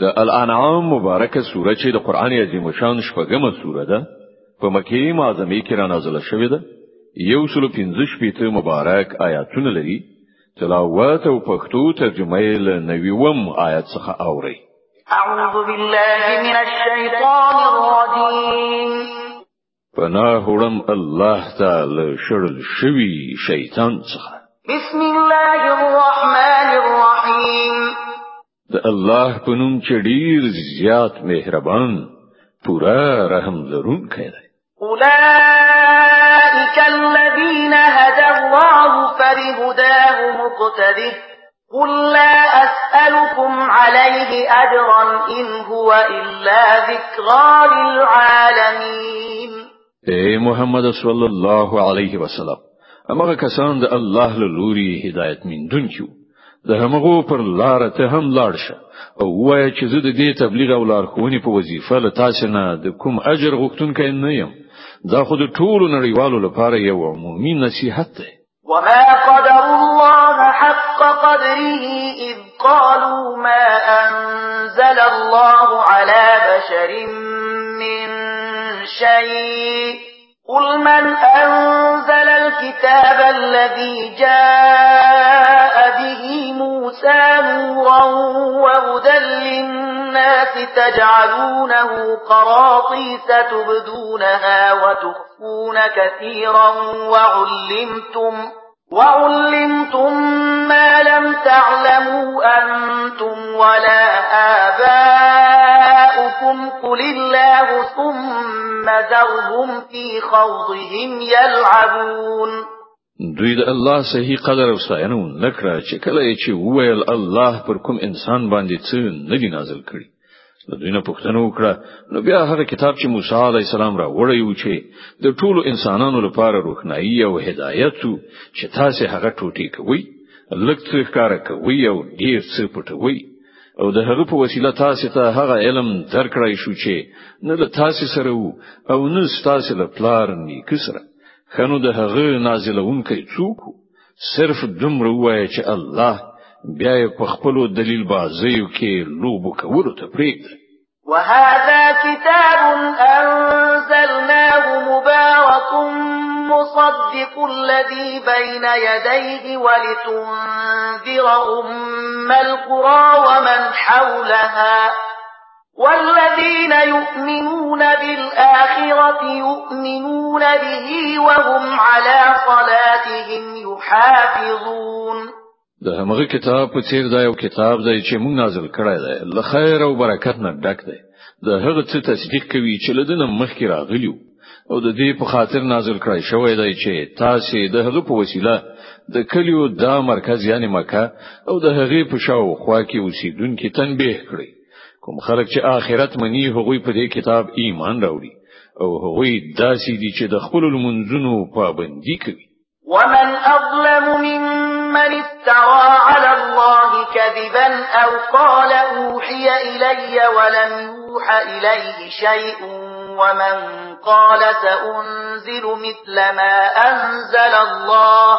د الانعام مبارکه سوره چې د قران عظیم شان شپږمه سوره ده په مکه معظمه کې را نازله شوې ده. یو سلو پنځه شپېته مبارک آیاتونه لري. تلاوت او پښتو ترجمه یې له نویوم آیت څخه اوري اعوذ بالله من الشیطان الرجیم. پناه وړم الله تعالی شړل شوی شیطان څخه. بسم الله الرحمن الرحیم د الله په نوم چې ډیر زیات مهربان پورا رحم لرونکی دی. اولئک الذین هدى الله فبهداه مقتده قل لا أسألكم عليه أجرا إن هو إلا ذكرى للعالمين اے محمد صلی الله علیه وسلم امغه کسان د الله له لوري هدایت من دونکو د همغو پر لار ته هم لاړ شه. أو وایي چې زه د دې تبلیغ أو لارښوونې په وظیفه له تاسو نه د کوم اجر غوښتونکی نه یم. دا خو د ټولو نړیوالو لپاره یو عمومي نصيحت دی. وما قدر الله حق قدره إذ قالوا ما أنزل الله على بشر من شيء قل من أنزل الكتاب الذي جاء للناس تجعلونه قراطيس تبدونها وتخفون كثيرا وعلمتم وعلمتم ما لم تعلموا أنتم ولا آباؤكم. قل الله ثم ذرهم في خوضهم يلعبون. دوی د الله صحیح قدر أو ستاینه نکړه چې کله چې وویل الله پر کوم انسان باندې څه نه دی نازل کړی نو دوی نه پوښتنه وکړه نو بیا هغه کتاب چې موسی علیه السلام را وړی و چې د ټولو انسانانو لپاره روښنايي او هدایت چې تاسو هغه ټوټی کوي لکه څه کار کوي او ډیر څه پټوي او د هغه په وسیله تاسو ته هغه علم درکړای شو چې نه له تاسو سره وو او نه تاسو له پلار نیک سره. خنو د هغه نازلونکي څوک صرف دومره وایي چې الله بیا په خپل دلیل بازیو کې لوب کولو ته پریږدي وهذا كتاب أنزلناه مبارك مصدق الذي بين يديه ولتنذر أم القرى ومن حولها. والذين يؤمنون بالآخرة يؤمنون به وهم على صلاتهم يحافظون. د همغه کتاب په څیر دا یو کتاب دی چې موږ نازل کړی دی. له خیر او برکت نه ډک دی. د هغه څه تصدیق کوي چې له دنه مخکې راغلی وو او د دې په خاطر نازل کړی شوی دی چې تاسو د هغه په وسیله د کلیو دا مرکز یعنی مکه او د هغه په شاو خوا کې اوسیدونکو تنبیه کړی کوم خلک چې آخرت منی هغوی په دې کتاب ایمان راوړي. او هغوی داسې دي چې د خپل منځونو پابندي کوي. ومن أظلم ممن افترى على الله كذبا أو قال أوحي إلي ولم يوح إليه شيء ومن قال سأنزل مثل ما أنزل الله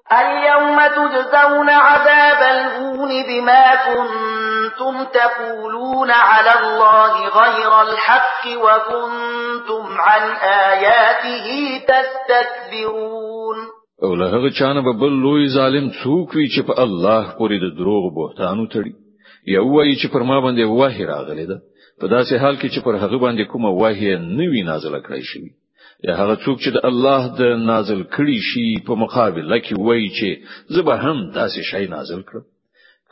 اليوم تجزون عذاب الهون بما كنتم تقولون على الله غير الحق وكنتم عن آياته تستكبرون. أو له هغه چانه به لوی ظالم څوک وي چې په الله پورې د دروغ بهتانونه تړي یو وایي چې پر ما باندې وحی راغلی ده په داسې حال کې چې پر هغه باندې کومه وحی نه وی نازله کړی شوی یا هغه څوک چې د الله د نازل کړي شي په مقابل کې وایي چې زه به هم داسې شی نازل کړم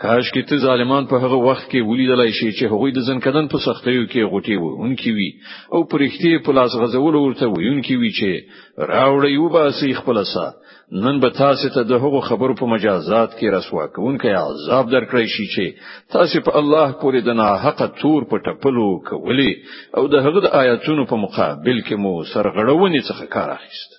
کاش کې ته ظالمان په هغه وخت کې ولیدلای شي چې هغوی د ځنکدن په سختیو کې غوټي وو انکی وی او پرختي په لاس غزول ورته وینکی وی چې راوړی وباسي خپل سره نن به تاسو ته د هغو خبرو په مجازات کې رسوا کوونکی عذاب درکړی شي چې تاسو په الله پورې د ناحقه تور په ټپلو کولی او د هغه د آیاتونو په مقابل کې مو سرغړونې څخه کار اخیست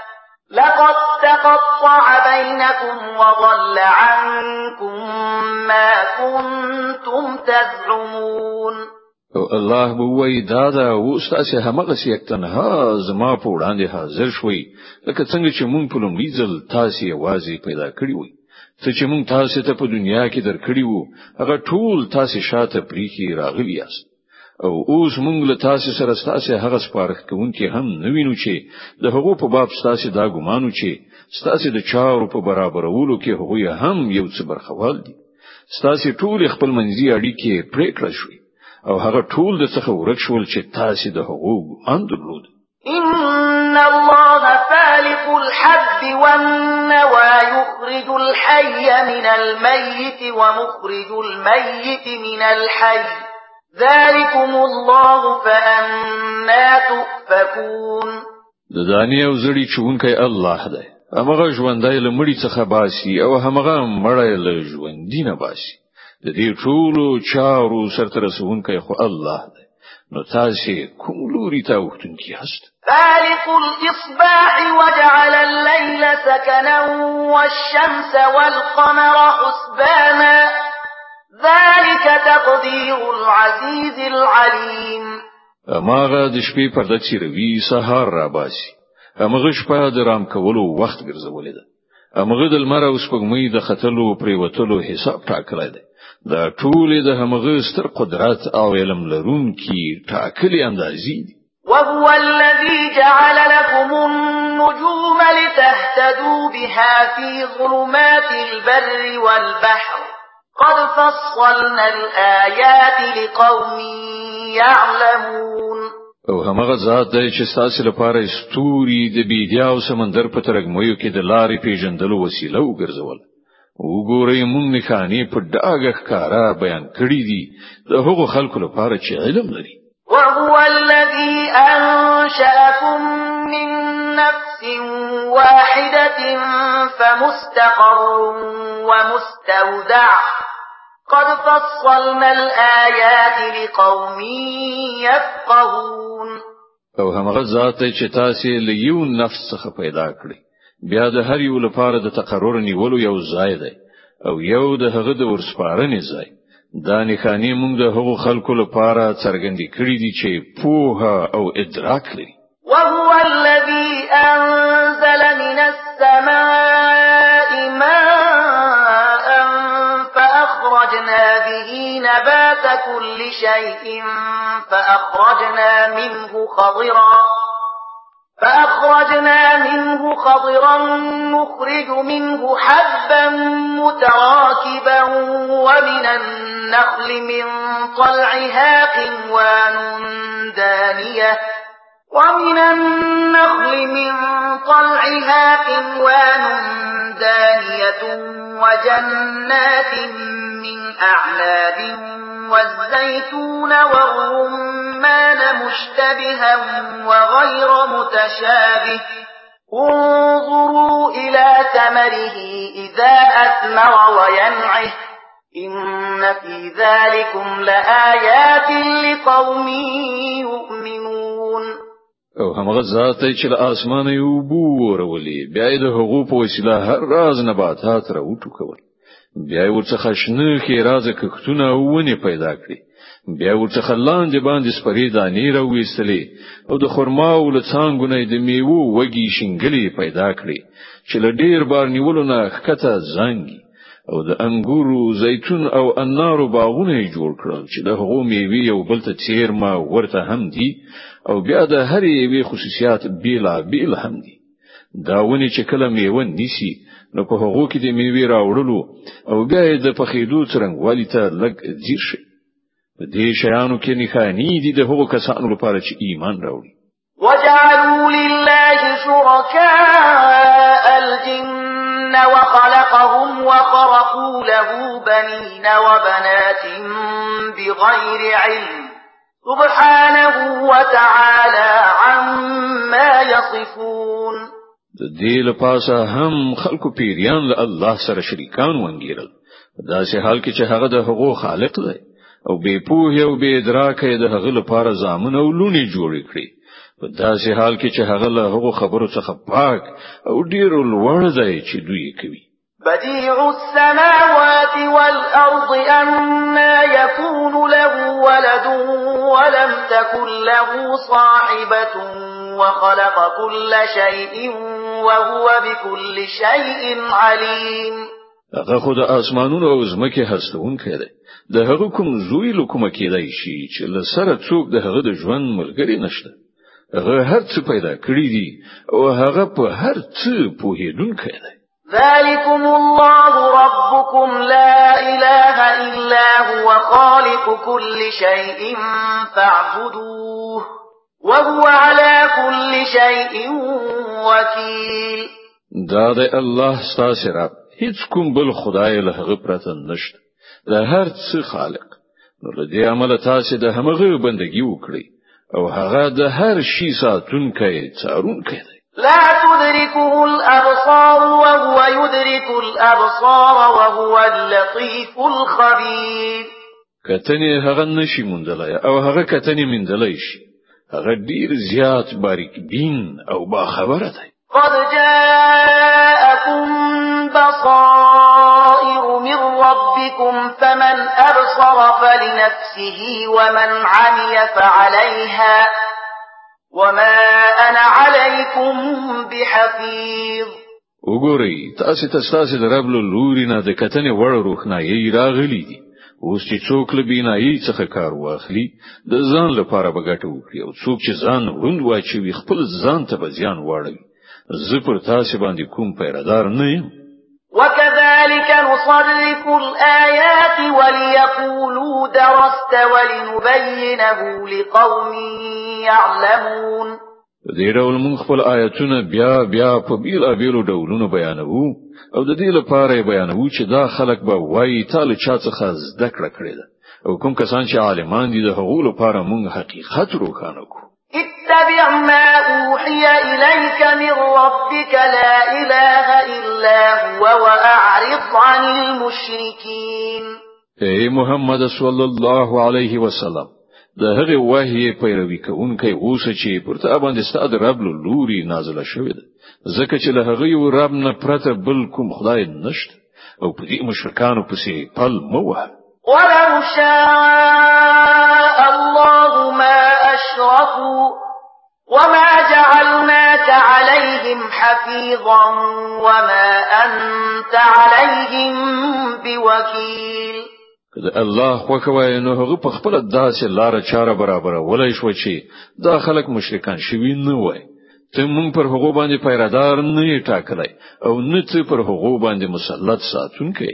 لقد تقطع بينكم وضل عنكم ما كنتم تزعمون. الله به وای دا دا وستاسه همغه یک تنها زما په وړاندې حاضر شوي لکه څنګه چې مونږ په لومړي ځل تاسو یوازې پیدا کړی وي څه چې مونږ تاسو ته په دنیا کې درکړی وو هغه ټول تاسو شاته پریښي راغلی یاست. او اوس مونږ له تاسو سره تاسو هغه سپارښت کوونکی هم نوینو چې د هغو په باب تاسو دا ګمانو چې تاسو د چارو په برابرولو کې هغه هم یو څه برخوال دي. تاسو ټول خپل منځي اړیکې پریکړه شوي او هغه ټول درڅخه ورک شول چې تاسو د هغو ګمان درلود. إن الله فالق الحب والنوى يخرج الحي من الميت ومخرج الميت من الحي ذلكم الله فأنى تؤفكون د دانې او زړي چوونکی الله دی. هغه ژوندای له مړي څخه باسي او هغه مړی له ژوندینه باسي. د دې ټولو چارو سرته رسونکی خو الله دی. نو تاسو کوم لوري ته وختونکي هست؟ فالق الإصباح وجعل الليل سكنا والشمس والقمر حسبانا ذلك تقدير العزيز العليم. ماغه د شپې پرده چیروي سهار را باسي هغه شپه د رام کولو وخت ګرځولې ده. هغه د لمر أو سپوږمۍ د خطلو پرې وتلو حساب ټاکلی دی. دا ټول د همغه ستر قدرت أو علم لرونکي ټاکلي اندازې دي. وهو الذي جعل لكم النجوم لتهتدوا بها في ظلمات البر والبحر. قد فصلنا الآيات لقوم يعلمون او همغه ذات دی چې تاسو لپاره ستوري د بیدیا او سمندر په تورتمونو کې د لارې پیژندلو وسیله وګرځول. وګورئ مونږ نښانې په ډاګه ښکارا بیان کړې دي. د هغو خلکو لپاره چې علم لري. وهو الذي أنشأكم من نفس واحدة فمستقر ومستودع قد فصلنا الآيات لقوم يفقهون او همغه ذات چې تاسو له یو نفس څخه پیدا کړی بیا د هر یو لپاره د تقرر نیولو یو ځای دی او یو د هغه د ورسپارنې ځای. دا نښانې موږ د هغو خلکو لپاره څرګندې کړې دي چې پوها او ادراک لري. وهو الذي أنزل من السماء كل شيء فأخرجنا منه خضرا فأخرجنا منه خضرا نخرج منه حبا متراكبا ومن النخل من طلعها قنوان دانية ومن النخل من طلعها قنوان دانية وجنات من أعناب والزيتون والرمان مشتبها وغير متشابه. انظروا إلى ثمره إذا أثمر وينعه. إن في ذلكم لآيات لقوم يؤمنون. او همغه ذات چې له اسمانه یې اوبه ورولې بیا د هغو په وسیله هر راز نباتات را وټوکول بیا ورڅخه شنه خیرازه کښتونه ونه پیدا کړی بیا ورڅخه لاندې باندې سپری دانې راوېستلې او د خرما او لڅانګو نه د میوه وږي شنګلې پیدا کړې چې له ډیر بار نیولو نه ښکته زنګي او د انګورو زیتون او انارو باغونه جوړ کړل چې د هغو میوه یو بل ته چیرما ورته هم دي او بیا د هر یوې خصوصیات بیلا بیل هم دي. داونه چې کله میوه نیسی نو په هغو کې د میوې راوړلو او بیا د پخېدو څرنګوالي ته لږ ځیر شي په دې شیانو کې نښانې دي د هغو کسانو لپاره چې ایمان راوړي. وجعلوا لله شركاء الجن وخلقهم وخرقوا له بنين وبنات بغير علم. سبحانه وتعالى عما يصفون. د دې لپاره هم خلکو پیریان له الله سره شریکان ونګیرل دا سه حال کې چې هغه د حقوق خالق دی او بے پوهه او بے ادراک د هغه لپاره ځامن او لونی جوړ کړي په داسې حال کې چې هغه له هغه خبرو څخه پاک او ډیر لوړ دی چې دوی کوي. بديع السماوات والأرض أما يكون له ولد ولم تكن له صاحبة وخلق كل شيء وهو بكل شيء عليم. هغه خو د اسمانونو او زمکه هستون کړي د هغه کوم زوی لکومه کېدای شي چې لسره څوک د هغه د ژوند ملګری نشته. هغه هر څه پیدا کړی دي او هغه په هر څه پوهیدونکی دی. ذلكم الله ربكم لا إله إلا هو خالق كل شيء فاعبدوه وهو على كل شيء وكيل. دا د الله ستاسو رب هیڅ کوم بل خدای له هغه پرته نشته. د هر څه خالق. نو له دې عمله تاسو د همغه بندګي وکړئ. او هغه د هر شي ساتونکی څارونکی دی. لا تدركه الأبصار وهو يدرك الأبصار وهو اللطيف الخبير. کتنې هغه نشي مندلای او هغه کتنې مندلای شي. هغه ډیر زیات باریک دین أو با خبره دی قد جاءكم بصائر من ربكم فمن أبصر فلنفسه ومن عمي فعليها وما أنا عليكم بحفيظ وګورئ تاسو ته تاسو د رب لوري نه د کتنې وړ روښنايي راغلي دي. اوس چې څوک له بینایي څخه کار واخلي د ځان لپاره بغټ وکړي او څوک چې ځان وند واچوي خپل ځان ته به زیان واړوي. زه پر تاسو باندې کوم پیره دار نه یم. وكذلك نصرف الآيات وليقولوا درست ولنبينه لقوم يعلمون دې ډول موږ خپل آیاتونه بیا بیا په بیلا بیلو ډولونو بیانوو او د دې لپاره بیانوو چې دا خلک به وایي تعالی چا څخه زده کړه کړې ده. او کوم کسان چې عالمان دي د هغو لپاره موږ حقیقت روښانه کوو اتبع ما أوحي إليك من ربك لا إله إلا هو وأعرض عن المشركين اے محمد صلی الله علیه وسلم د هغه وحی پیروي کوونکی اوسه چې پر تا باندې ستاد رب لوري نازله شوې ده ځکه چې له هغه رب نه پرته بل کوم خدای نشته أو په دې مشرکانو پسې پل موه ولو شاء الله ما أشركوا وما جعلناك عليهم حفيظا وما أنت عليهم بوكيل کله الله خو کوي نو هغه په خپل داسې لار چاره برابر ولای شو چې دا خلک مشرکان شوي نه وای. ته مونږ پر هغه باندې پیرادار نه ټاکلای او نه ته پر هغه باندې مسلط ساتونکې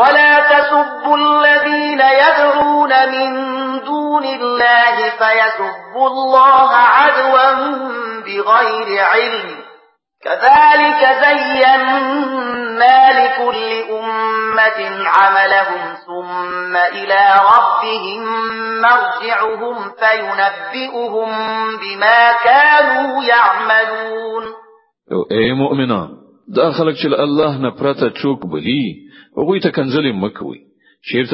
ولا تسبوا الذين يدعون من دون الله فيسبوا الله عدوا بغير علم كذلك زينا لكل أمة عملهم ثم إلى ربهم مرجعهم فينبئهم بما كانوا يعملون. اي مؤمنان دا خلک چې الله نه پرته څوک بلی هغه ته کنځلې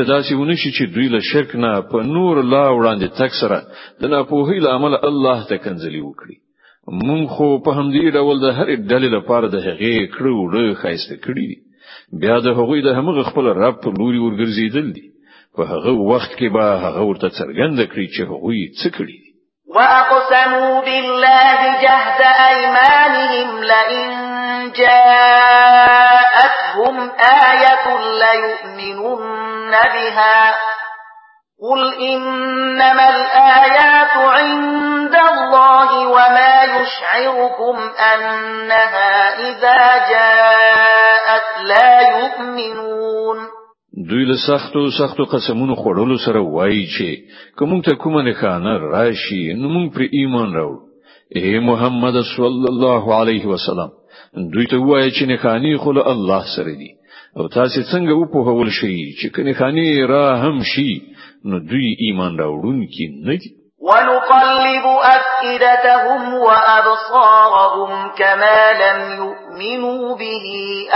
داسې ونشي چې دوی له شرک نه په نور لا وړاندې تک سره د ناپوهۍ له عمل الله ته کنځلې وکړي. مونږ خو په همدې ډول د هر ډلې لپاره د هغې کړو وړو خایسته کړی بیا د هغوی د همغه خپل رب په لوري ورګرځیدل دي. په هغه وخت کې به هغه ورته څرګند کړی چې هغوی څه کړی وأقسموا بالله جهد أيمانهم لئن جاءتهم آية ليؤمنن بها قل إنما الآيات عند الله وما يشعركم أنها إذا جاءت لا يؤمنون دوی له سختو سختو قسمونو خوړلو سره وایي چې که موږ ته کومه نښانه راشي نو موږ پر ایمان راوړو. اے محمد صلی الله علیه وسلم دوی ته وایي چې نښانې خو له الله سره دي. او تاسو څنګه وپوهول شئ چې که نښانې را هم شي نو دوی ایمان راوړونکي نه دي ونقلب أفئدتهم وأبصارهم كما لم يؤمنوا به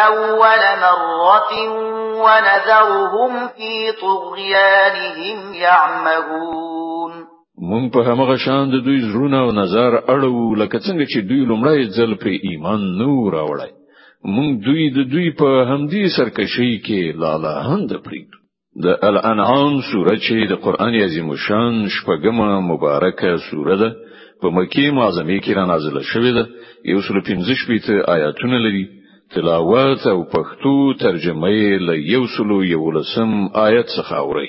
أول مرة ونذرهم في طغيانهم يعمهون. مونږ په هغه شان د دوی زړونه او نظر اړو لکه څنګه چې دوی لمړی ځل پر ایمان نو راوړای مونږ دوی د دوی په همدې سرکشي کې لالا هند پریږ د الانعام سوره چې د قران عظیم شان شپږمه مبارکه سوره ده په مکی معظمه کې را نازله شوې ده. یو سل پنځه شپږ آیاتونه لري. تلاوت او پښتو ترجمه یې له یو سل یو لسم آیت څخه اوري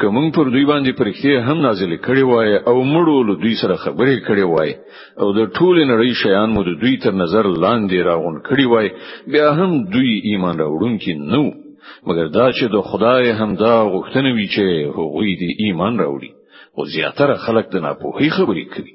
که مو پر دوی باندې پرښتې هم نازل کړي وای او مړو له دوی سره خبرې کړي وای او د ټول نړۍ شیان مو د دوی تر نظر لاندې راغونډ کړي وای بیا هم دوی ایمان راوړونکي نو مګر دا چې د خدای هم دا غوښتنه وی چې هغوی دې ایمان راوړي او زیاتره خلک د ناپوهي خبرې کوي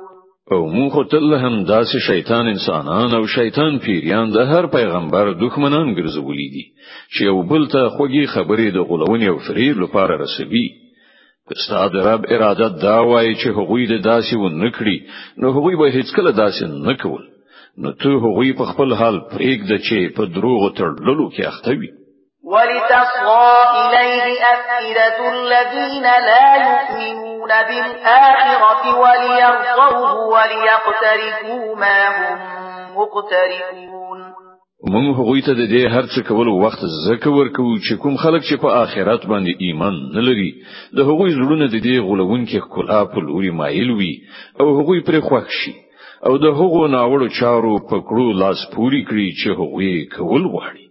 او مونږ تل هم داسې شیطان انسانان او شیطان پیریان د هر پیغمبر دښمنان ګرځولي دي چې یو بل ته خوږې خبرې د غولونې او فریب لپاره رسوي. که ستا د رب اراده دا وایي چې هغوی د داسې و نکړي نو هغوی به هیڅ کله داسې نکول نو ته هغوی په خپل حال پرېږده چې په دروغ تړلو کې اخته وي ولتصغى إليه أفئدة الذين لا يؤمنون بالآخرة وليرضوه وليقترفوا ما هم مقترفون. مونږ هغوی ته د دې هر څه کولو وخت ځکه ورکوو چې کوم خلک چې په آخرت باندې ایمان نه لري د هغوی زړونه د دې غولون کې خلا په لوري مایل وي او هغوی پر خوښ شي. او د هغو ناوړو چارو په کړو لاس پورې کړي چې هغوی کول غواړي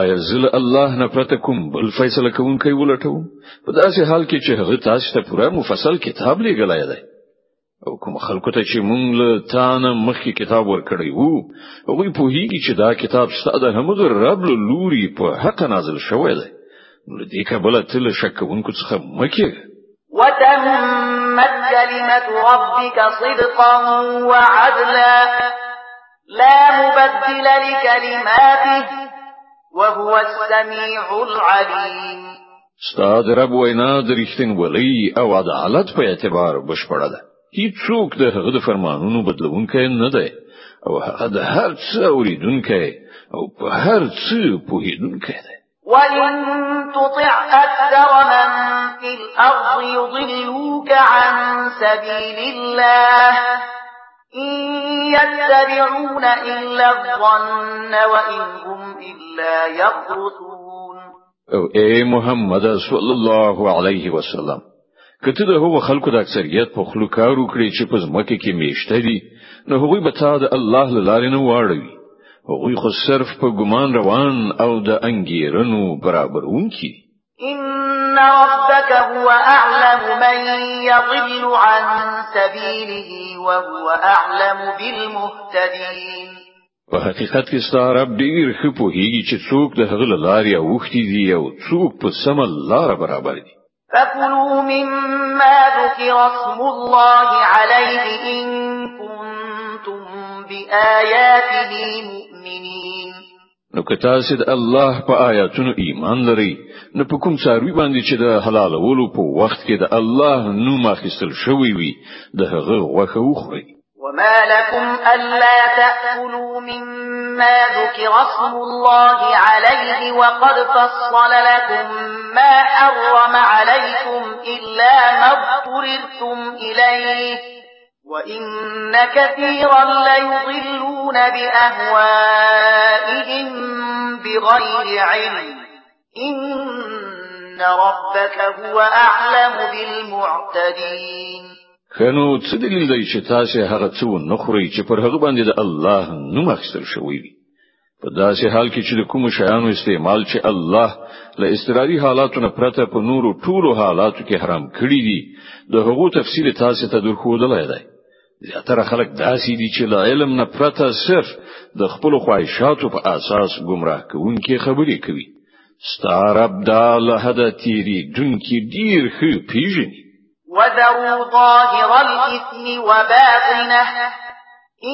آیا زل الله نه پرته کوم بل فیصله کوونکی ولټو په داسې حال کې چې هغه تاسو ته پوره مفصل کتاب لېږلی دی. او کوم خلکو ته چې مونږ له تانه مخکې کتاب ورکړی وو. هغوی پوهیږي چې دا کتاب ستاسو هم د رب لوري په حق نازل شوی دی. نو دې کبل تل شکونکو څخه مکه وتمت كلمة ربك صدقا وعدلا. لا مبدل لكلماته. وهو السميع العليم. ستاد رب وینا د رښتینولۍ أو عدالت په اعتبار بشپړه ده. هیڅوک د هغه د فرمانونو بدلونکی نه دی. أو هغه د هر څه اوریدونکی أو په هر څه پوهیدونکی دی. وَإِن تُطِعْ أَكْثَرَ مَن فِي الْأَرْضِ يُضِلُّوكَ عَن سَبِيلِ اللَّهِ إن يتبعون إلا الظن وإن هم إلا يخرصون او اے محمد صلی الله علیه وسلم. که ته د هغو خلکو د اکثریت په خولو کار وکړي چې په ځمکه کې میشته دي نو هغوی به تا د الله لاره نه واړوي. هغوی خو صرف په ګمان روان او د انګیرنو برابرونکي إن ربك هو أعلم من يضل عن سبيله وهو أعلم بالمهتدين په حقیقت کې ستا رب ډیر ښه پوهیږي چې څوک د هغه لارې اوښتي دي او څوک په سم لار برابر دي. فكلوا مما ذكر اسم الله عليه إن كنتم بآياته مؤمنين نو که تاسو د الله په آیاتونو ایمان لرئ نو په کوم څاروي باندې چې د حلال ولو په وخت کې د الله نوم اخیستل شوی وي د هغه غوښه وخورئ. وما لكم ألا تأكلوا مما ذكر اسم الله عليه وقد فصل لكم ما حرم عليكم إلا ما اضطررتم إليه. وإن كثيرا ليضلون بأهوائهم بغير علم إن ربك هو أعلم بالمعتدين ښه نو څه دلیل دی چې تاسو هغه څه نه خورئ چې پر هغه باندې د الله نوم اخیستل شوی وي؟ په داسې حال کې چې د کوم شیانو استعمال چې الله له اضطراري حالاتو نه پرته په نورو ټولو حالاتو کې حرام کړی دي د هغو تفصیل تاسو ته درښودلای دی. زیاتره خلک داسې دي چې له علم نه پرته صرف د خپل خواهشاتو په اساس گمراه کوونکې خبرې کوي. ستارب دا له هدا تیری دونکي ډیر ښه پیژني وذروا ظاهر الإثم وباطنه.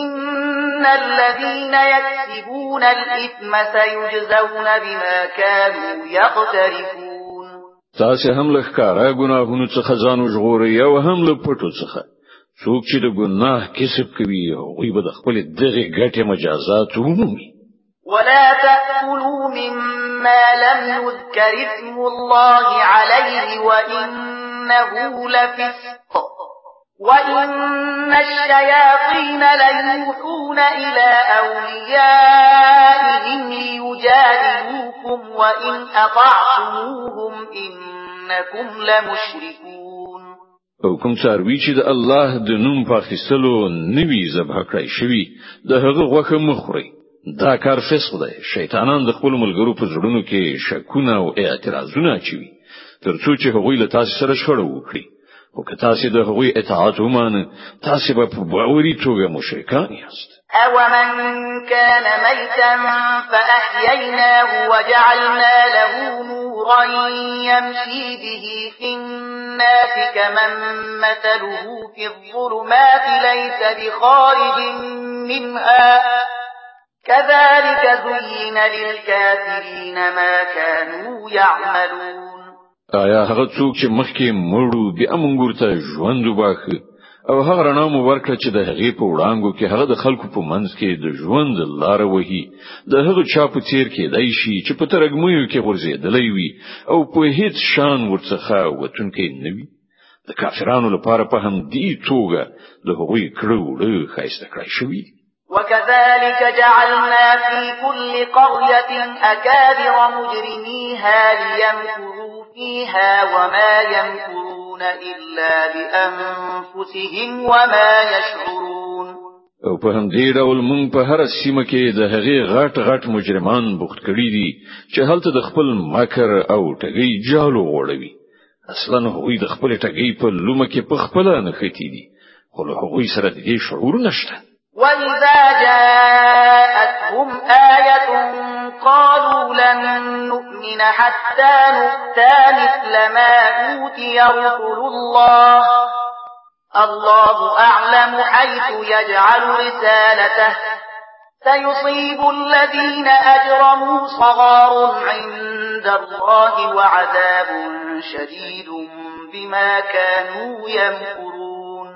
إن الذين يكسبون الإثم سيجزون بما كانوا يقترفون. تاسو هم له ښکارا ګناهونو څخه ځان وژغورئ او هم له پټو څخه څوک چې د ګناه کسب کوي هغه به د خپل دغه ګټه مجازات ومومي. ولا تأكلوا مما لم يذكر اسم الله عليه وإنه لفسق. وإن الشياطين ليوحون إلى أوليائهم ليجادلوكم وإن أطعتموهم إنكم لمشركون. او کوم څاروي چې د الله د نوم په اخیستلو نه وي ذبح کړی شوی د هغه غوښه مه خورئ دا کار فسق دی. شیطانان د خپل ملګرو په زړونو کې شکونه او اعتراضونه اچوي ترڅو چې هغوی له تاسو سره شخړه وکړي. او که تاسو د هغوی اطاعت ومانه تاسو به په باوري توګه مشرکان یاست أَوَمَنْ كَانَ مَيْتًا فَأَحْيَيْنَاهُ وَجَعَلْنَا لَهُ نُورًا يَمْشِي بِهِ فِي النَّاسِ كَمَنْ مَثَلُهُ فِي الظُّلُمَاتِ لَيْسَ بِخَارِجٍ مِنْهَا كَذَلِكَ زُيِّنَ لِلْكَافِرِينَ مَا كَانُوا يَعْمَلُونَ آیا هغه څوک چې مخکې مړو بیا مونږ ته ژوند وباخښه او هغه رڼا مو ورکړه چې د هغې په وړاندو کې هغه د خلکو په منځ کې د ژوند لار وهي. د هغه چا په څېر کېدای شي چې په تروږمیو کې غورځېدلې وي او په هیڅ شان ورڅخه وتونکې نه وي. د کافرانو لپاره په همدې توګه د هغوی کړه وړه ښایسته کړی شوی وكذلك جعلنا في كل قرية أكابر مجرميها ليمكروا فيها وما يمكرون إلا بأنفسهم وما يشعرون. او په هم دې ډول مونږ په هر سیمه کې د هغې غټ غټ مجرمان بوخت کړي دي چې هلته د خپل مکر او ټګي جالو غوړوي. اصلا هغوی د خپل ټګي په لومه کې په خپل نه ختی دي خو له هغوی سره د دې شعور نشته وإذا جاءتهم آية قالوا لن نؤمن حتى نؤتى مثل ما أوتي رسل الله. الله أعلم حيث يجعل رسالته. سيصيب الذين أجرموا صغار عند الله وعذاب شديد بما كانوا يمكرون.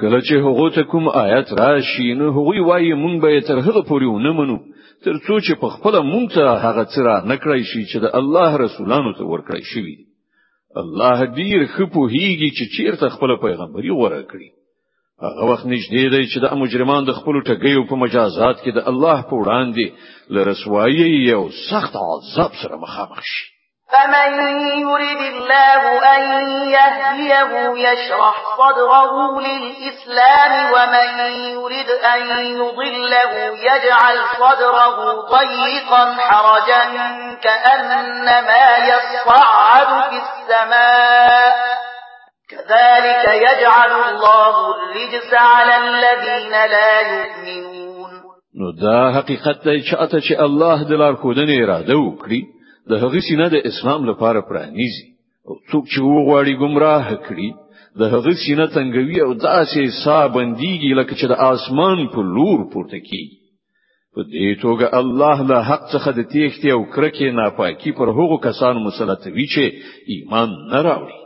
کله چې هغه ته کوم آیت راشي نو هغه وایي مونږ به تر هغه پورې ونه منو. تر څو چې په خپله مونږ ته هغه څه رانکړای شي چې د الله رسولانو ته ورکړای شي الله ډیر خپو هیږي چې چیرته خپل پیغمبري غوړه کړی هغه وخت نږدې دی چې د مجرمان د خپل ټګیو په مجازات کې د الله په وړاندې لرسوایی یو سخت عذاب سره مخامخ شي فمن يرد الله أن يهديه يشرح صدره للإسلام ومن يرد أن يضله يجعل صدره ضيقا حرجا كأنما يصعد في السماء. كذلك يجعل الله الرجس على الذين لا يؤمنون. نو دا حقیقت دی چې چاته چې الله د لار ښودنې اراده وکړي د هغه سینه د اسلام لپاره پرانیزي. او څوک چې وغواړي گمراه کړي د هغه سینه تنګوي او داسې سا بندېږي لکه چې د اسمان په لور پورته کیږي. په دې توګه الله له حق څخه د تیښتې او کرکې ناپاکي پر هغو کسانو مسلطوي چې ایمان نه راوړي.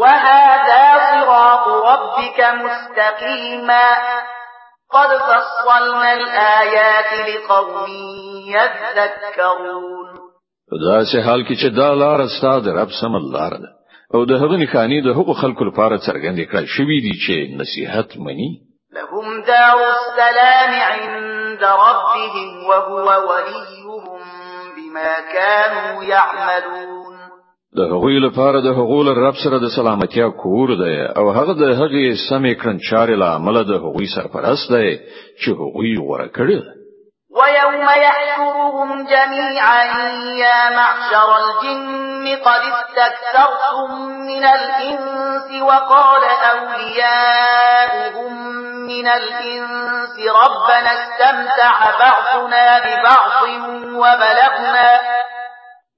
وهذا صراط ربك مستقيما. قد فصلنا الآيات لقوم يذكرون دا سه حال کې چې دا لار ستاد رب سم الله ده. او د هغه نخانی د حقوق خلکو لپاره څرګند کړل شوې دي چې نصيحت مني. لهم دار السلام عند ربهم وهو وليهم بما كانوا يعملون. د هغوی لپاره د هغول رب سره د سلامتیا کور دی او هغه د هغې سمې کړنچارې له عمل د هغوی سرپرست دی چې هغوی غوړه ويوم يحشرهم جميعا يا معشر الجن قد استكثرتم من الإنس وقال أولياؤهم من الإنس ربنا استمتع بعضنا ببعض وبلغنا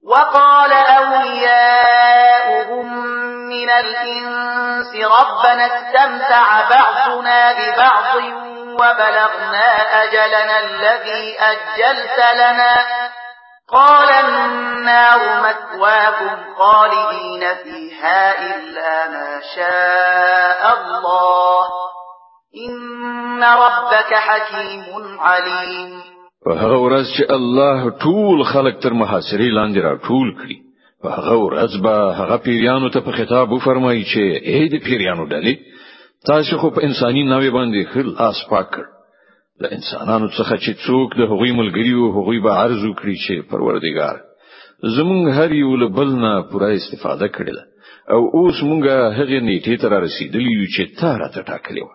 وقال أولياؤهم من الإنس ربنا استمتع بعضنا ببعض وبلغنا أجلنا الذي أجلت لنا. قال النار مثواكم خالدين فيها إلا ما شاء الله. إن ربك حكيم عليم. په هغه ورځ چې الله ټول خلق تر محاصرې لاندې را ټول کړي. په هغه ورځ به هغه پیریانو ته په خطاب وفرمایي چې اے دې پیریانو ډلې تاسو خو په انساني نوعې باندې ښه لاس پاک کړ. د انسانانو څخه چې څوک د هغوی ملګری او هغوی به عرض وکړي چې پروردګار زمونږ هر یو له بل نه پوره استفاده کړل او اوس مونږه هغه نیټه ته رسیدلی یو چې تا راته ټاکلی و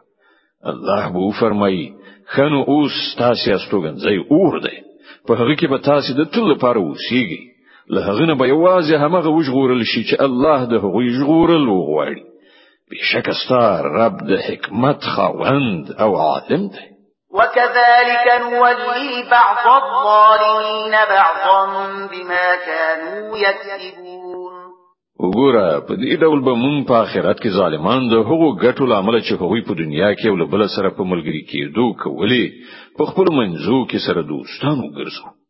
الله به فرمایي ښه نو اوس تاسو استوګنځي اور دی. په هغه کې به تاسو د تل لپاره اوسېږي له هغه نه به یوازې همغه وژغورل شي چې الله د هغوی ژغورل وغواړي. بشک ستا رب د حکمت خاوند او عالم دی. وكذلك نولي بعض الظالمين بعضا بما كانوا يكسبون. وګوره په دې ډول به مونږ په آخرت کې ظالمان د هغو ګټو لامل چې هغوی په دنیا کې ول بل سره په ملګری کېدو کولې په خپل منځو کې سره دوستانو ګرځو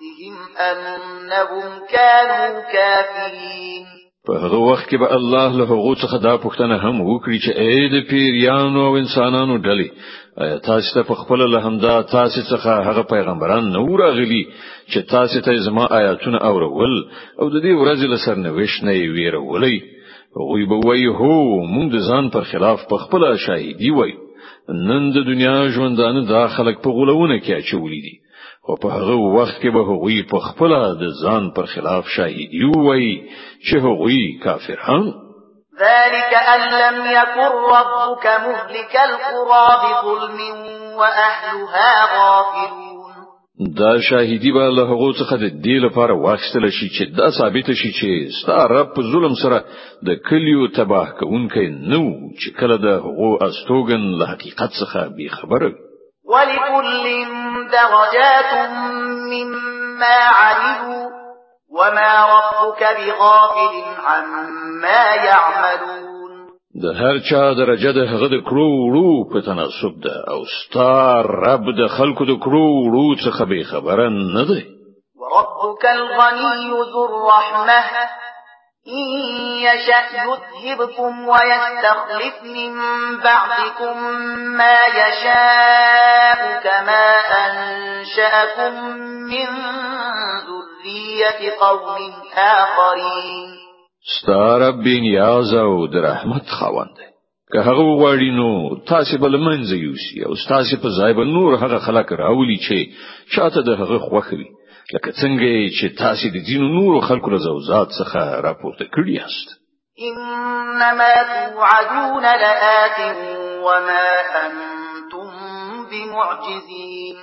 أنفسهم أنهم كانوا كافرين. په هغه وخت کې به الله له هغه څخه دا پوښتنه هم وکړي چې اې د پیریانو او انسانانو ډلې تاسو ته په خپل له همدا تاسو څخه هغه پیغمبران نو راغلي چې تاسو ته زما آیاتونه اورول او د دې ورځې لسر نوښ نه ویرولې؟ وی به وای هو مونږ د ځان پر خلاف په خپل شاهدی وای. نن د دنیا ژوندانه دا خلک په غولونه کې اچولې دي خو په هغه وخت کې به هغوی په خپل د ځان پر خلاف شاهدی وای چې هغوی کافران. ذلك أن لم يكن ربك مهلك القرى بظلم وأهلها غافلون. دا شاهدي به له هغه څخه د دې لپاره واخستل شي چې دا ثابت شي چې ستا رب ظلم سره د کلیو تباه کوونکی نو چې کله د هغو استوګن له حقیقت څخه بي خبره ولكل درجات مما عملوا وما ربك بغافل عما يعملون. د هر چا درجه د هغه د کړو وړو په تناسب ده أو ستار رب د خلکو د کړو وړو څخه به خبره نه ده وربك الغني ذو الرحمة. إن يشأ يذهبكم ويستخلف من بعدكم ما يشاء كما أنشأكم من ذرية قوم آخرين. ستا رب بې نیاز او د رحمت که هغه وغواړي نو تاسو له منځه یوسي او ستاسو په ځای بل نور هغه خلک راولي چې شاته د هغه خوښه وي لکه څنګه چې تاسو د ځینو نورو خلکو زوزات څخه راپورته کړی یاست. انما توعدون لآت وما انتم بمعجزين.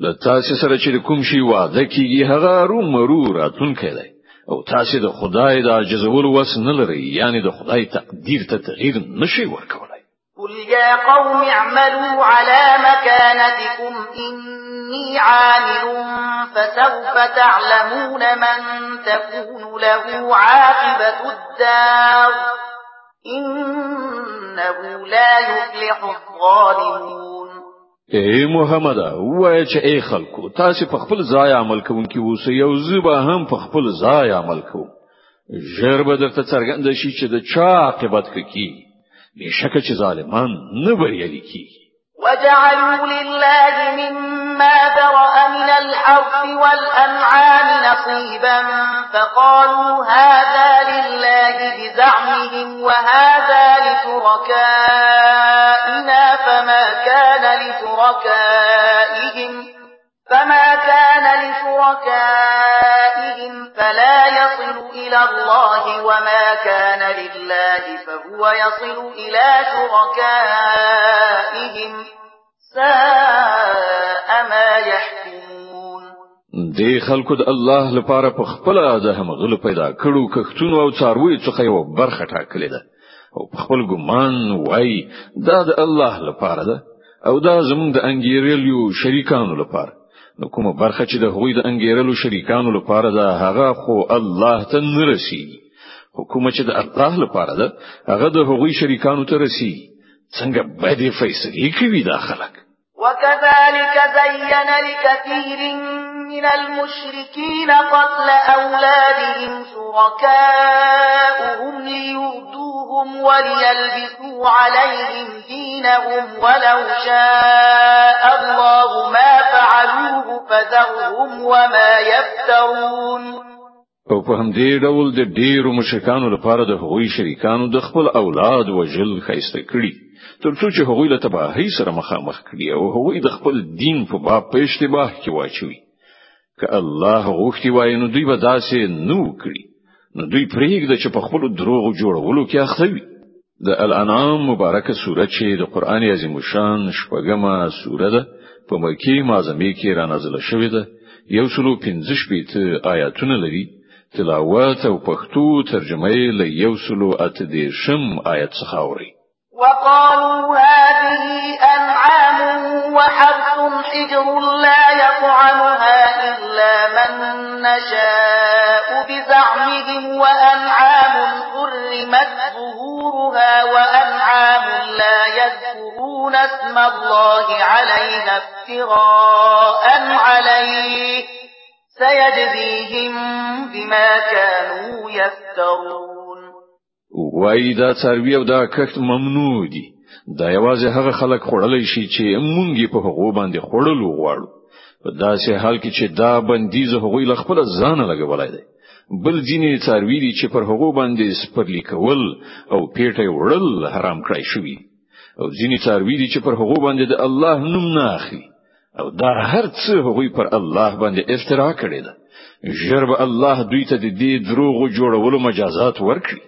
له تاسو سره چې کوم شی وعده کیږي هغه هرومرو راتلونکی او تاسو د خدای د عجزولو وس نه لري یعنی د خدای تقدیر ته تغییر نشي ورکولای قل يا قوم اعملوا على مكانتكم إني عامل فسوف تعلمون من تكون له عاقبة الدار إنه لا يفلح الظالمون اے محمد وای چې اے خلکو تاسو په خپل ځای عمل کوونکی اوسئ یو زبا هم په خپل ځای عمل کوو ژر به درته څرګند شي چې د چا عاقبت کوي بشکه چې ظالمان نه بریالي کیږي وجعلوا لله مما ذرأ من الحرث والأنعام نصيبا فقالوا هذا لله بزعمهم وهذا لشركائنا فما كان لشركائهم فما كان لشركائهم فلا يصل إلى الله وما كان لله فهو يصل إلى شركائهم ساء ما يحكمون دی خلکو د الله لپاره په خپل د همغلو پیدا کړو کښتونو او څاروي څخه یو برخه ټاکلې ده. او خپل ګمان وای دا د الله لپاره ده او دا زموږ د انګیرلیو شریکانو لپاره نو کومه برخه چې د هغوی د انګیرلو شریکانو لپاره ده. هغه خو الله ته نه رسیږي حکومت چې د الله لپاره ده هغه د هغوی شریکانو ته رسیږي څنګه باندې فیصله کوي دا خلک؟ وكذلك زين لكثير من المشركين قتل أولادهم شركاؤهم ليردوهم وليلبسوا عليهم دينهم ولو شاء الله ما فعلوه فذرهم وما يفترون. او په همدې ډول د ډیرو مشرکانو لپاره د هغوی شریکانو د خپل اولاد وژل ښایسته کړي ترڅو چې هغوی له تباهۍ سره مخامخ کړي او هغوی د خپل دین په باب په اشتباه کې واچوي. که الله غوښتي وای نو دوی به داسې نه کړی نو دوی پرېږده چې په خپل دروغ جوړولو کې اخته وي. د الانعام مبارکه سوره چې د قران عظیم شان شپږمه سوره ده په مکی معظمه کې را نازله شوې ده. یو سلو پنځه شپېته آیاتونه لري. تلاوت او پښتو ترجمه یې له یو سلو اته دیرشم آیت څخه اوري. وقالوا هذه أنعام وحرث حجر لا يطعمها إلا من نشاء بزعمهم وأنعام حرمت ظهورها وأنعام لا يذكرون اسم الله عليها افتراء عليه سيجزيهم بما كانوا يفترون وای دا څاروي أو دا کښت ممنوع دي. دا یوازې هغه خلک خړلې شي چې مونږه په هغه باندې خړلو غواړو. په داسې حال کې چې دا بندیز هغوی ل خپل ځان لګولای دی. بل ځینې څاروي دي چې پر هغه باندې سپرلی کول او پیټه وړل حرام کړی شوی او ځینې څاروي دي چې پر هغه باندې د الله نوم نه اخلي. او دا هر څه هغوی پر الله باندې افترا کړی ده. ژر الله دوی ته د دې دروغ جوړولو مجازات ورکړي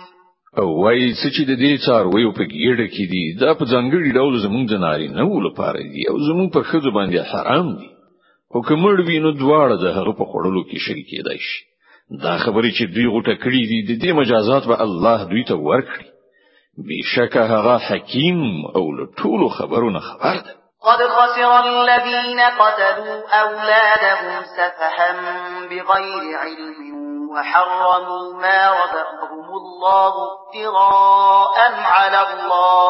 او وای چې د دې څارویو په ګیډه کې دي دا په ځانګړي ډول زمونږ د ناري نه لپاره دي او زمونږ پر خځو باندې حرام دي. خو کومړ وینو دواړه د هغه په خړلو کې شریک کېدای شي. دا خبرې چې دوی غوټه کړې دي د دې مجازات به الله دوی ته ورکړي. بشکه هغه حکیم او له ټولو خبرونه خبر ده. قد خسر الذين قتلوا أولادهم سفها بغير علم وحرموا ما رزقهم الله افتراء على الله.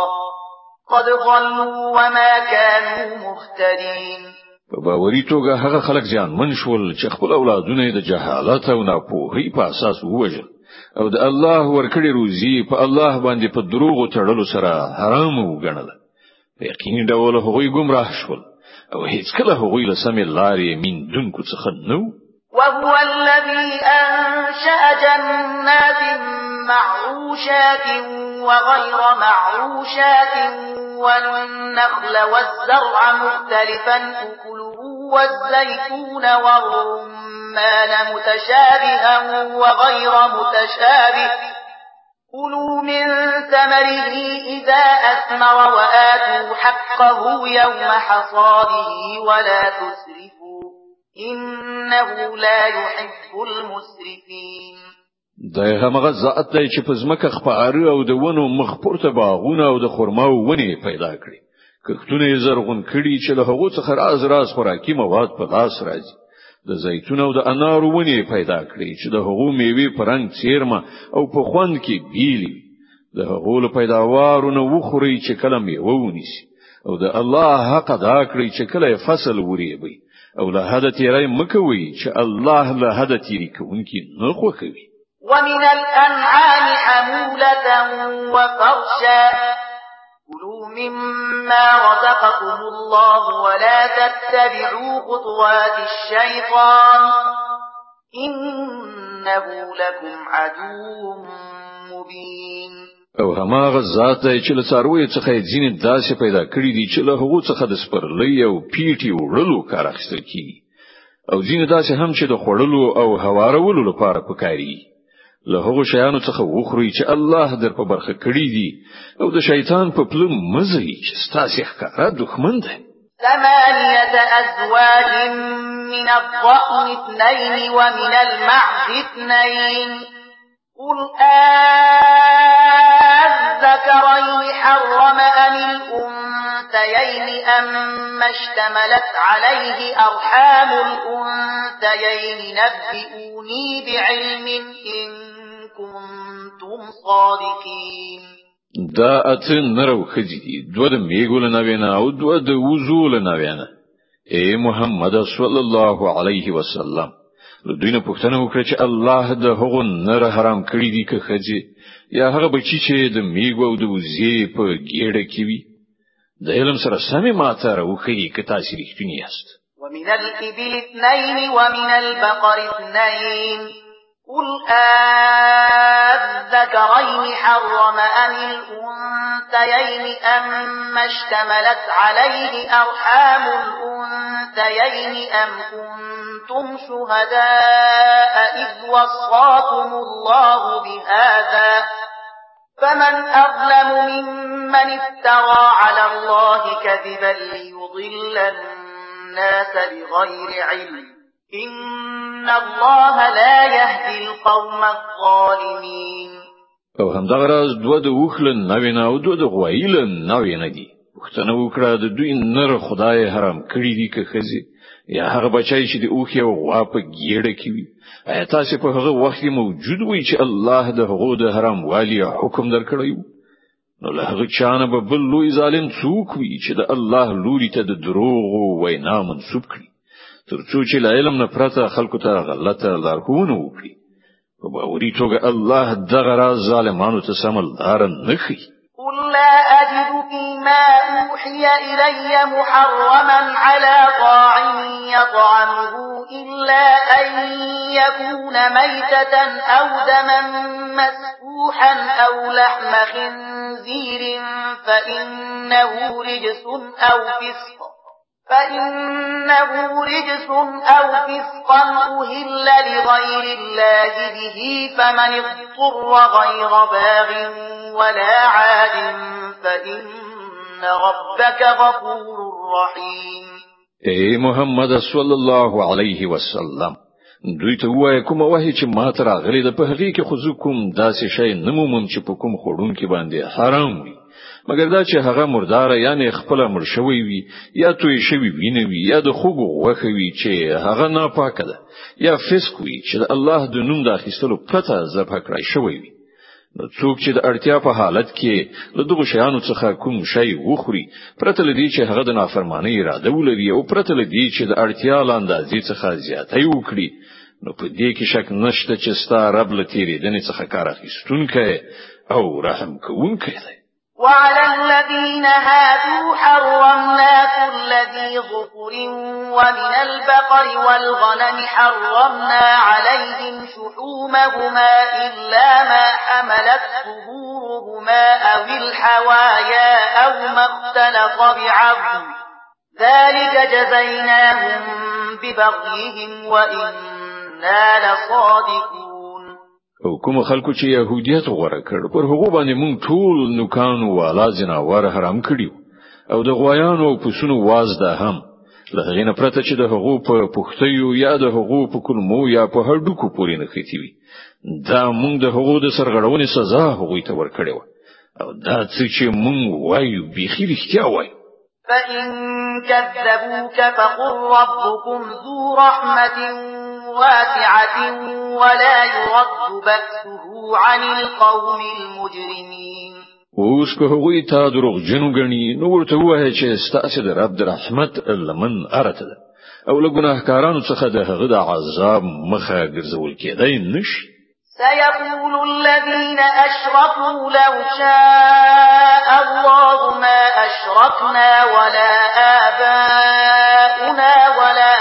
قد ضلوا وما كانوا مهتدين. په باوري توګه هغه خلک ځان منشول چې خپل اولادونه د جهالت أو ناپوهۍ په أساس ووجل او د الله ورکړي روزي په الله باندې په دروغ تړلو سره حرام وګڼل. په یقین ډول هغوی ګمراه شول. او هیڅ کله هغوی له سمې لارې موندونکو څخه نه وو وهو الذي أنشأ جنات معروشات وغير معروشات والنخل والزرع مختلفا أكله والزيتون والرمان متشابها وغير متشابه. كلوا من ثمره إذا أثمر وآتوا حقه يوم حصاده ولا تسرفوا إنه لا يحب المسرفين. دا همغه ذات دی چې په ځمکه خپاره او د ونو مخ پورته باغونه او د خرماوو ونې پیدا کړي. کښتونه زرغون کړي چې له هغو څخه راز راز خوراکي مواد په لاس راځي. د زیتون او د انارو ونی پیدا کړي چې د هغو میوې پرنګ چیرمه او په خوند کې بیلی د هغو له پیداوارو نه وخوري چې کله میوه ونیسي. او د الله حق ادا کړی چې کله فصل وریبي أو له هدا تیرای مکوي چې الله له هدا تیری کوونکی نه خوښوي ومن الأنعام حمولة وفرشا. كلوا مما رزقكم الله ولا تتبعوا خطوات الشيطان. إنه لكم عدو مبين. او هماغه ذات چې له څاروي څخه ځینې داسې پیدا کړی دي چې له هغو څخه د سپرلۍ او پیټي وړلو کار اخیستل کیږي. او ځینې داسې هم چې د خړلو او هوارولو لپاره پکاري. له هغو شیانو څخه وخوري چې الله در په برخه کړی دي. او د شیطان په پلم مزي چې ستاسو ښکارا دښمن دی. ثمانية أزواج من الضأن اثنين ومن المعز اثنين قل أذكرين حرم أم الأنثيين أم اشتملت عليه أرحام الأنثيين نبئوني بعلم إن كنتم صادقين دا اته نر او ښځې دي. دوه د مېږو له نوعې نه او دوه د وزو له نوعې نه اے محمد صلی الله علیه وسلم. دوی نه پوښتنه وکړه چې الله د هغو نره حرام کړی دي که ښځې یا هغه بچی چې د مېږو او د وزې په ګېډه کې وي. د علم سره سمې ماته راوښیئ که تاسو رښتینی یاست. ومن الإبل اثنين ومن البقر اثنين قل أذكرين حرم أم الأنثيين أم اشتملت عليه أرحام الأنثيين أم كنتم شهداء إذ وصاكم الله بهذا فمن أظلم ممن افترى على الله كذبا ليضل الناس بغير علم إن الله لا يهدي القوم الظالمين. او همدغه راز دوه د اوښ له نوعې نه او دوه د غوایي له نوعې نه دي. پوښتنه وکړه د دوی نر خدای حرام کړی دي که خزي یا هغه بچی چې د اوښ یا غوا په ګېډه کې وي؟ ایا تاسو په هغه وخت موجود وي چې الله د هغه د حرام والی حکم درکړی نو له هغه چانه به بل لوی ظالم څوک وي چې د الله لوري ته د دروغ وینا منسوب کړي ترڅو چې له علم نه پرته خلکو ته غلطه لارښوونه وکړي په باوري توګه الله دغه راز ظالمانو ته سم لار نه ښيي قل لا أجد فيما أوحي إلي محرما على طاعم يطعمه إلا أن يكون ميتة أو دما مسفوحا أو لحم خنزير فإنه رجس أو فسق. فإنه رجس أو فسقا أهل لغير الله به فمن اضطر غير باغ ولا عاد فإن ربك غفور رحيم. اے محمد صلی الله علیه وسلم دوی ته وای کوم وحی چې ما تر غلی د په کې خو کوم داسې شی نمومم چې په کوم خورون کې باندې حرام وي. مګر دا چې هغه مردار یعنی خپل مړ شوی وي یا توی شوی ویني وي یا د خوګ غوښه وي چې هغه ناپاکه ده یا فسق وي چې د الله د نوم د اخیستلو پرته ذبح کړی شوی وي. نو څوک چې د اړتیا په حالت کې له دغه شیانو څخه کوم شی وخوري پرته لدی چې هغه د نافرمانی اراده ولري او پرته لدی چې د اړتیا له اندازې څخه زیاتې وکړي نو په دې کې شک نشته چې ستا رب له تېرېدنې څخه کار اخیستونکی او رحم کوونکی دی وعلى الذين هادوا حرمنا كل ذي ظفر ومن البقر والغنم حرمنا عليهم شحومهما إلا ما حملت ظهورهما أو الحوايا أو ما اختلط بعظم. ذلك جزيناهم ببغيهم وإنا لصادقون. کوم خلکو چې يهوديت غوړه کړ پر هغه باندې مونږ ټول نوکان والا جناور حرام کړیو او د غویانو او پسونو واز ده هم. له هغه نه پرته چې د هغو په پختیو یا د هغو په کلمو یا په هډوکو پورې نښتې وي. دا مونږ د هغو د سرغړونې سزا هغوی ته ورکړو او دا څه چې مونږ وایو بيخي رښتیا وایو. فإن كذبوك فقل ربكم ذو رحمة واسعة ولا يرد بأسه عن القوم المجرمين. اوس که هغوی تا دروغ جنو غني نو ورته وایي چې ستاسو د رب د رحمت لمن ارته ده. أو له ګناهکارانو څخه د هغه د عذاب مخه ګرځول کېدای نشي. سيقول الذين أشركوا لو شاء الله ما أشركنا ولا آباؤنا ولا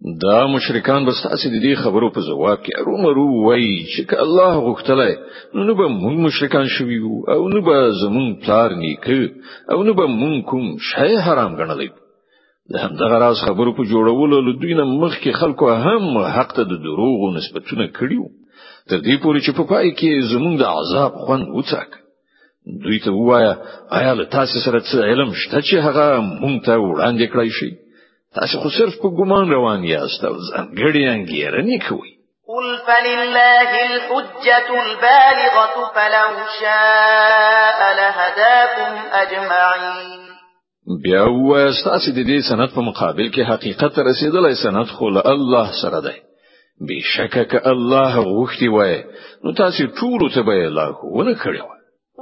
دا مشرکان بس تاسو د دې خبرو په جواب کې ارومرو وایي چې الله غوښتلای نو نو به موږ مشرکان شوي او نو به زمون پلار نیکه او نو به مونږ کوم شی حرام ګڼلی د همدغه راز خبرو په جوړولو له دوی نه مخکې خلکو هم حق ته د دروغو نسبتونه کړیو تر دې پورې چې په پای کې زمونږ د عذاب خوند وڅاک دوی ته وایا آیا له تاسو سره څه علم شته چې هغه مونږ ته وړاندې کړی شي تاسو خو صرف په ګمان روان یاست او ځانګړي انګیرنې کوئ. قل فلله الحجة البالغة فلو شاء لهداكم أجمعين. بیا وستاسو د دې سند په مقابل کې حقیقت رسیدلای سند خو له الله سره دی. بشکه ک الله غوښتي وای نو تاسو ټول ته به الله ونه کړی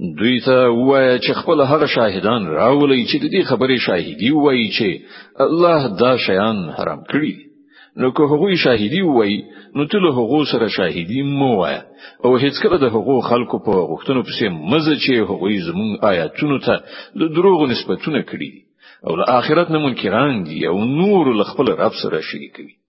دوی ته وایي چې خپل هغه شاهدان راولي چې د دې خبرې شاهدي وایي چې الله دا شیان حرام کړی نو که هغوی شاهدی وای نو له هغو سره شاهدی مو وای او هیڅ کله د هغو خلکو په غوښتنو پسې مزه چې هغوی زمون آیاتونو ته د دروغ نسبتونه کړی او له آخرت نه منکران دي او نور له خپل رب سره شریکوي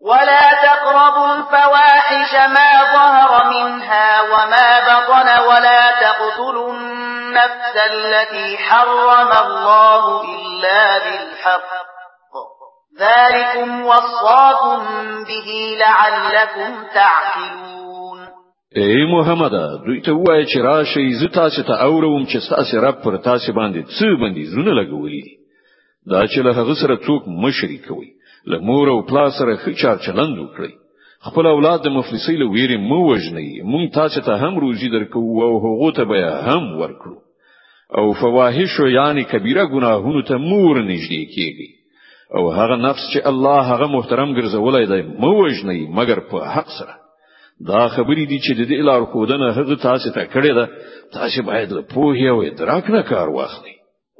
ولا تقربوا الفواحش ما ظهر منها وما بطن ولا تقتلوا النفس التي حرم الله إلا بالحق ذلكم وصاكم به لعلكم تعقلون. ای محمد دوی ته وای چې راشي زه تاسو ته اورم چې تاسو رب پر تاسو باندې څه باندې زونه لګولې دا چې له هغه سره څوک مشرک کوي لمور او پلا سره ښه چار چلند وکړي خپل اولاد د مفلسۍ له ویرې مو وژني مونږ تاسو ته هم روزي درکو او هغه ته به هم ورکړو. او فواحش یعنی کبیره ګناهونو ته مور نږدې کیږي او هغه نفس چې الله هغه محترم ګرځولای دی مو وژني مګر په حق سره. دا خبرې دي چې د دې لار خودنه هغه تاسو ته کړی ده. تاسو باید له پوهې او ادراک نه کار واخلئ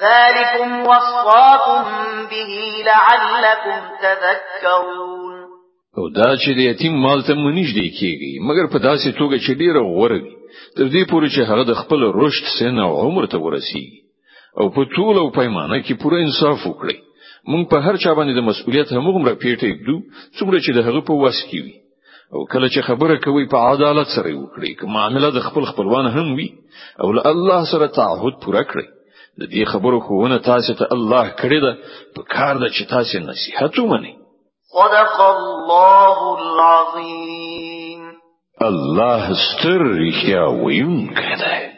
ذلكم وصاكم به لعلكم تذكرون. او دا چې د یتیم مال ته منیش دی کیږي مګر په داسې توګه چې ډیره غوړه وي تر دې پورې چې هغه د خپل رشد سن او عمر ته ورسیږي. او په ټول او پیمانه کې پوره انصاف وکړي مونږ په هر چا باندې د مسؤلیت همغه پیټه یو څومره چې د هغه په واس کې وي. او کله چې خبره کوي په عدالت سره وکړي که معاملې د خپل خپلوان هم وي او له الله سره تعهد پوره کړی د دې خبرو خوونه تاسو ته الله کړی ده په کار ده چې تاسو نصيحت ومني صدق الله العظیم. الله ستر رښتیا ویونکی دی